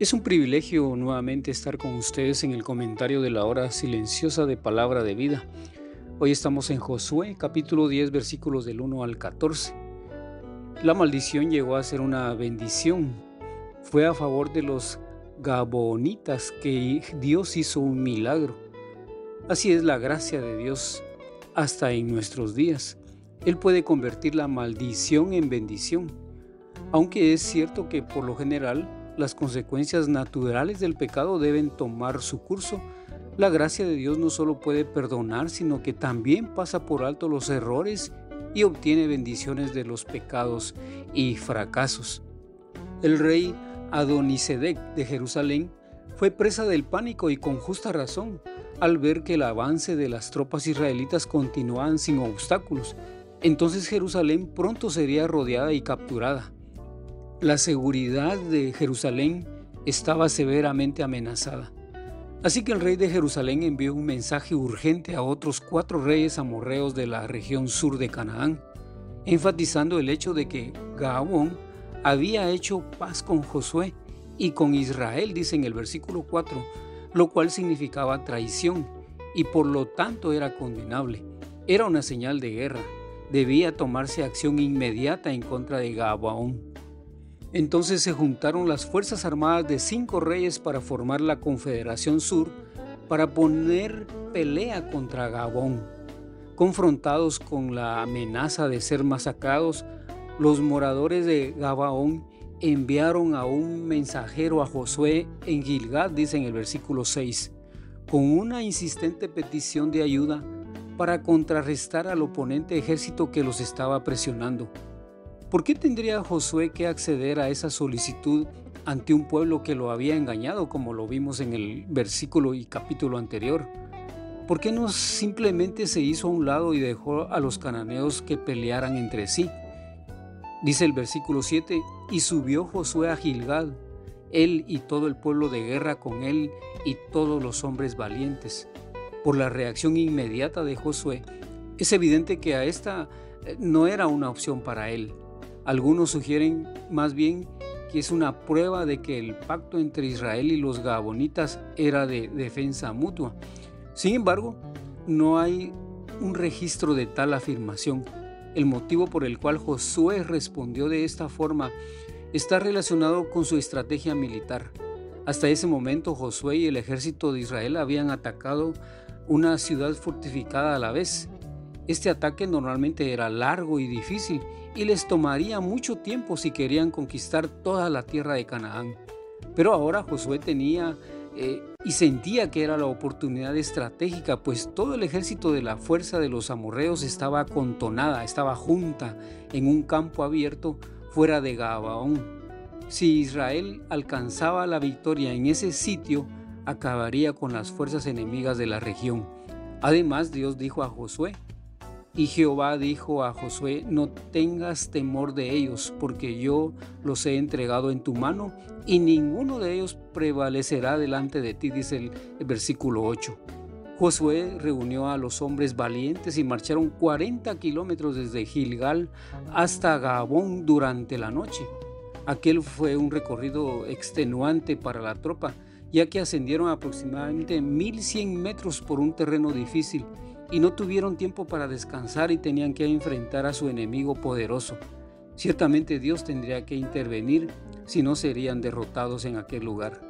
Es un privilegio nuevamente estar con ustedes en el comentario de la hora silenciosa de palabra de vida. Hoy estamos en Josué capítulo 10 versículos del 1 al 14. La maldición llegó a ser una bendición. Fue a favor de los gabonitas que Dios hizo un milagro. Así es la gracia de Dios hasta en nuestros días. Él puede convertir la maldición en bendición. Aunque es cierto que por lo general las consecuencias naturales del pecado deben tomar su curso. La gracia de Dios no solo puede perdonar, sino que también pasa por alto los errores y obtiene bendiciones de los pecados y fracasos. El rey Adonisedec de Jerusalén fue presa del pánico y con justa razón al ver que el avance de las tropas israelitas continuaban sin obstáculos. Entonces Jerusalén pronto sería rodeada y capturada. La seguridad de Jerusalén estaba severamente amenazada. Así que el rey de Jerusalén envió un mensaje urgente a otros cuatro reyes amorreos de la región sur de Canaán, enfatizando el hecho de que Gabón había hecho paz con Josué y con Israel, dice en el versículo 4, lo cual significaba traición y por lo tanto era condenable. Era una señal de guerra. Debía tomarse acción inmediata en contra de Gabaón. Entonces se juntaron las fuerzas armadas de cinco reyes para formar la Confederación Sur para poner pelea contra Gabón. Confrontados con la amenaza de ser masacrados, los moradores de Gabaón enviaron a un mensajero a Josué en Gilgad, dice en el versículo 6, con una insistente petición de ayuda para contrarrestar al oponente ejército que los estaba presionando. ¿Por qué tendría Josué que acceder a esa solicitud ante un pueblo que lo había engañado, como lo vimos en el versículo y capítulo anterior? ¿Por qué no simplemente se hizo a un lado y dejó a los cananeos que pelearan entre sí? Dice el versículo 7, y subió Josué a Gilgal, él y todo el pueblo de guerra con él y todos los hombres valientes. Por la reacción inmediata de Josué, es evidente que a esta eh, no era una opción para él. Algunos sugieren más bien que es una prueba de que el pacto entre Israel y los gabonitas era de defensa mutua. Sin embargo, no hay un registro de tal afirmación. El motivo por el cual Josué respondió de esta forma está relacionado con su estrategia militar. Hasta ese momento Josué y el ejército de Israel habían atacado una ciudad fortificada a la vez. Este ataque normalmente era largo y difícil y les tomaría mucho tiempo si querían conquistar toda la tierra de Canaán. Pero ahora Josué tenía eh, y sentía que era la oportunidad estratégica, pues todo el ejército de la fuerza de los amorreos estaba contonada, estaba junta en un campo abierto fuera de Gabaón. Si Israel alcanzaba la victoria en ese sitio, acabaría con las fuerzas enemigas de la región. Además, Dios dijo a Josué, y Jehová dijo a Josué, no tengas temor de ellos, porque yo los he entregado en tu mano, y ninguno de ellos prevalecerá delante de ti, dice el, versículo 8. Josué reunió a los hombres valientes y marcharon 40 kilómetros desde Gilgal hasta Gabón durante la noche. Aquel fue un recorrido extenuante para la tropa, ya que ascendieron aproximadamente 1100 metros por un terreno difícil y no tuvieron tiempo para descansar y tenían que enfrentar a su enemigo poderoso. Ciertamente Dios tendría que intervenir si no serían derrotados en aquel lugar.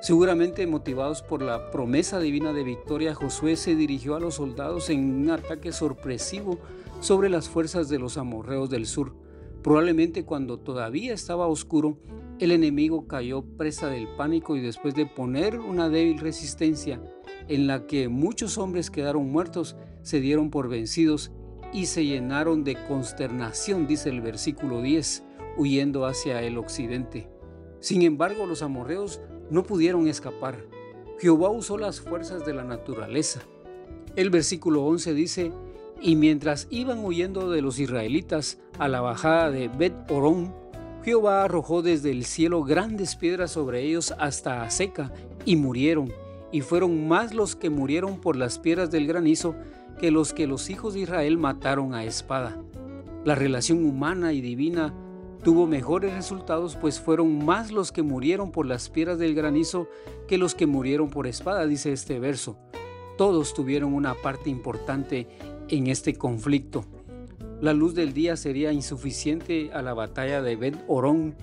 Seguramente motivados por la promesa divina de victoria, Josué se dirigió a los soldados en un ataque sorpresivo sobre las fuerzas de los amorreos del sur. Probablemente cuando todavía estaba oscuro, el enemigo cayó presa del pánico y después de poner una débil resistencia, en la que muchos hombres quedaron muertos, se dieron por vencidos y se llenaron de consternación, dice el versículo 10, huyendo hacia el occidente. Sin embargo, los amorreos no pudieron escapar. Jehová usó las fuerzas de la naturaleza. El versículo 11 dice, y mientras iban huyendo de los israelitas a la bajada de Bet Orón, Jehová arrojó desde el cielo grandes piedras sobre ellos hasta a seca, y murieron, y fueron más los que murieron por las piedras del granizo que los que los hijos de Israel mataron a espada. La relación humana y divina tuvo mejores resultados, pues fueron más los que murieron por las piedras del granizo que los que murieron por espada, dice este verso. Todos tuvieron una parte importante en este conflicto. La luz del día sería insuficiente a la batalla de Ben Orón,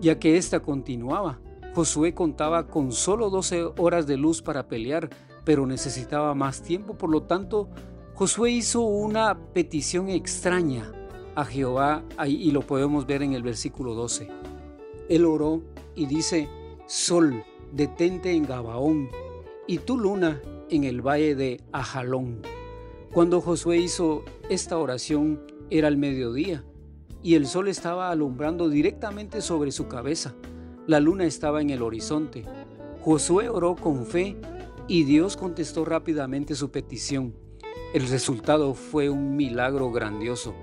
ya que ésta continuaba. Josué contaba con solo 12 horas de luz para pelear, pero necesitaba más tiempo, por lo tanto, Josué hizo una petición extraña a Jehová y lo podemos ver en el versículo 12. Él oró y dice, Sol, detente en Gabaón, y tu luna en el valle de Ajalón. Cuando Josué hizo esta oración era el mediodía y el sol estaba alumbrando directamente sobre su cabeza. La luna estaba en el horizonte. Josué oró con fe y Dios contestó rápidamente su petición. El resultado fue un milagro grandioso.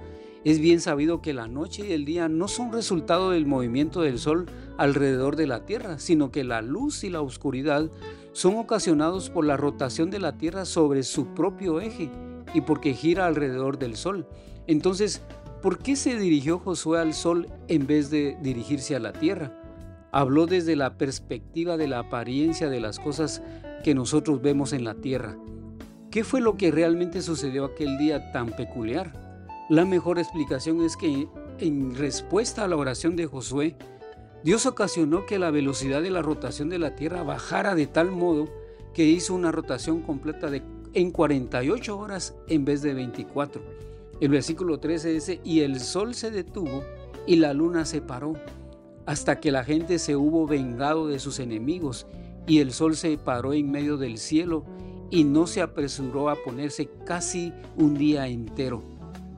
Es bien sabido que la noche y el día no son resultado del movimiento del sol alrededor de la Tierra, sino que la luz y la oscuridad son ocasionados por la rotación de la Tierra sobre su propio eje y porque gira alrededor del sol. Entonces, ¿por qué se dirigió Josué al sol en vez de dirigirse a la tierra? Habló desde la perspectiva de la apariencia de las cosas que nosotros vemos en la tierra. ¿Qué fue lo que realmente sucedió aquel día tan peculiar? La mejor explicación es que en respuesta a la oración de Josué, Dios ocasionó que la velocidad de la rotación de la Tierra bajara de tal modo que hizo una rotación completa de en 48 horas en vez de 24. El versículo 13 dice, y el sol se detuvo y la luna se paró, hasta que la gente se hubo vengado de sus enemigos, y el sol se paró en medio del cielo y no se apresuró a ponerse casi un día entero.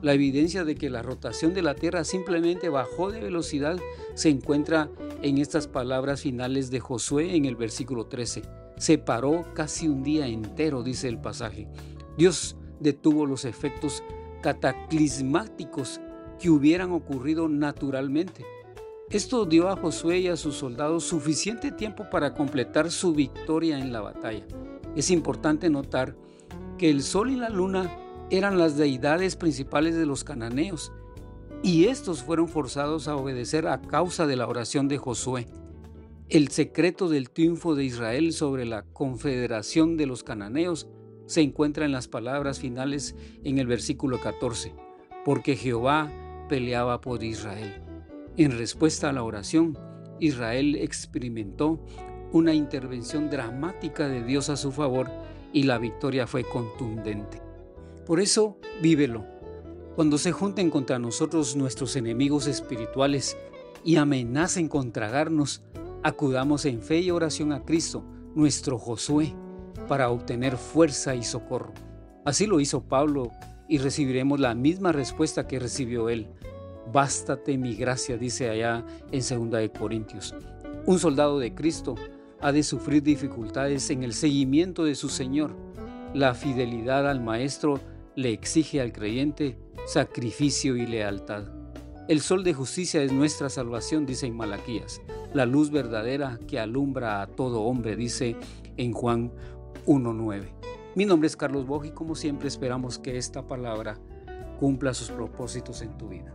La evidencia de que la rotación de la Tierra simplemente bajó de velocidad se encuentra en estas palabras finales de Josué en el versículo 13 se paró casi un día entero, dice el pasaje. Dios detuvo los efectos cataclismáticos que hubieran ocurrido naturalmente. Esto dio a Josué y a sus soldados suficiente tiempo para completar su victoria en la batalla. Es importante notar que el sol y la luna eran las deidades principales de los cananeos y estos fueron forzados a obedecer a causa de la oración de Josué. El secreto del triunfo de Israel sobre la confederación de los cananeos se encuentra en las palabras finales en el versículo 14, porque Jehová peleaba por Israel. En respuesta a la oración, Israel experimentó una intervención dramática de Dios a su favor y la victoria fue contundente. Por eso, vívelo. Cuando se junten contra nosotros nuestros enemigos espirituales y amenacen con tragarnos, Acudamos en fe y oración a Cristo, nuestro Josué, para obtener fuerza y socorro. Así lo hizo Pablo y recibiremos la misma respuesta que recibió él. Bástate mi gracia, dice allá en 2 de Corintios. Un soldado de Cristo ha de sufrir dificultades en el seguimiento de su Señor. La fidelidad al Maestro le exige al creyente sacrificio y lealtad. El sol de justicia es nuestra salvación, dice en Malaquías la luz verdadera que alumbra a todo hombre, dice en Juan 1.9. Mi nombre es Carlos Boj y como siempre esperamos que esta palabra cumpla sus propósitos en tu vida.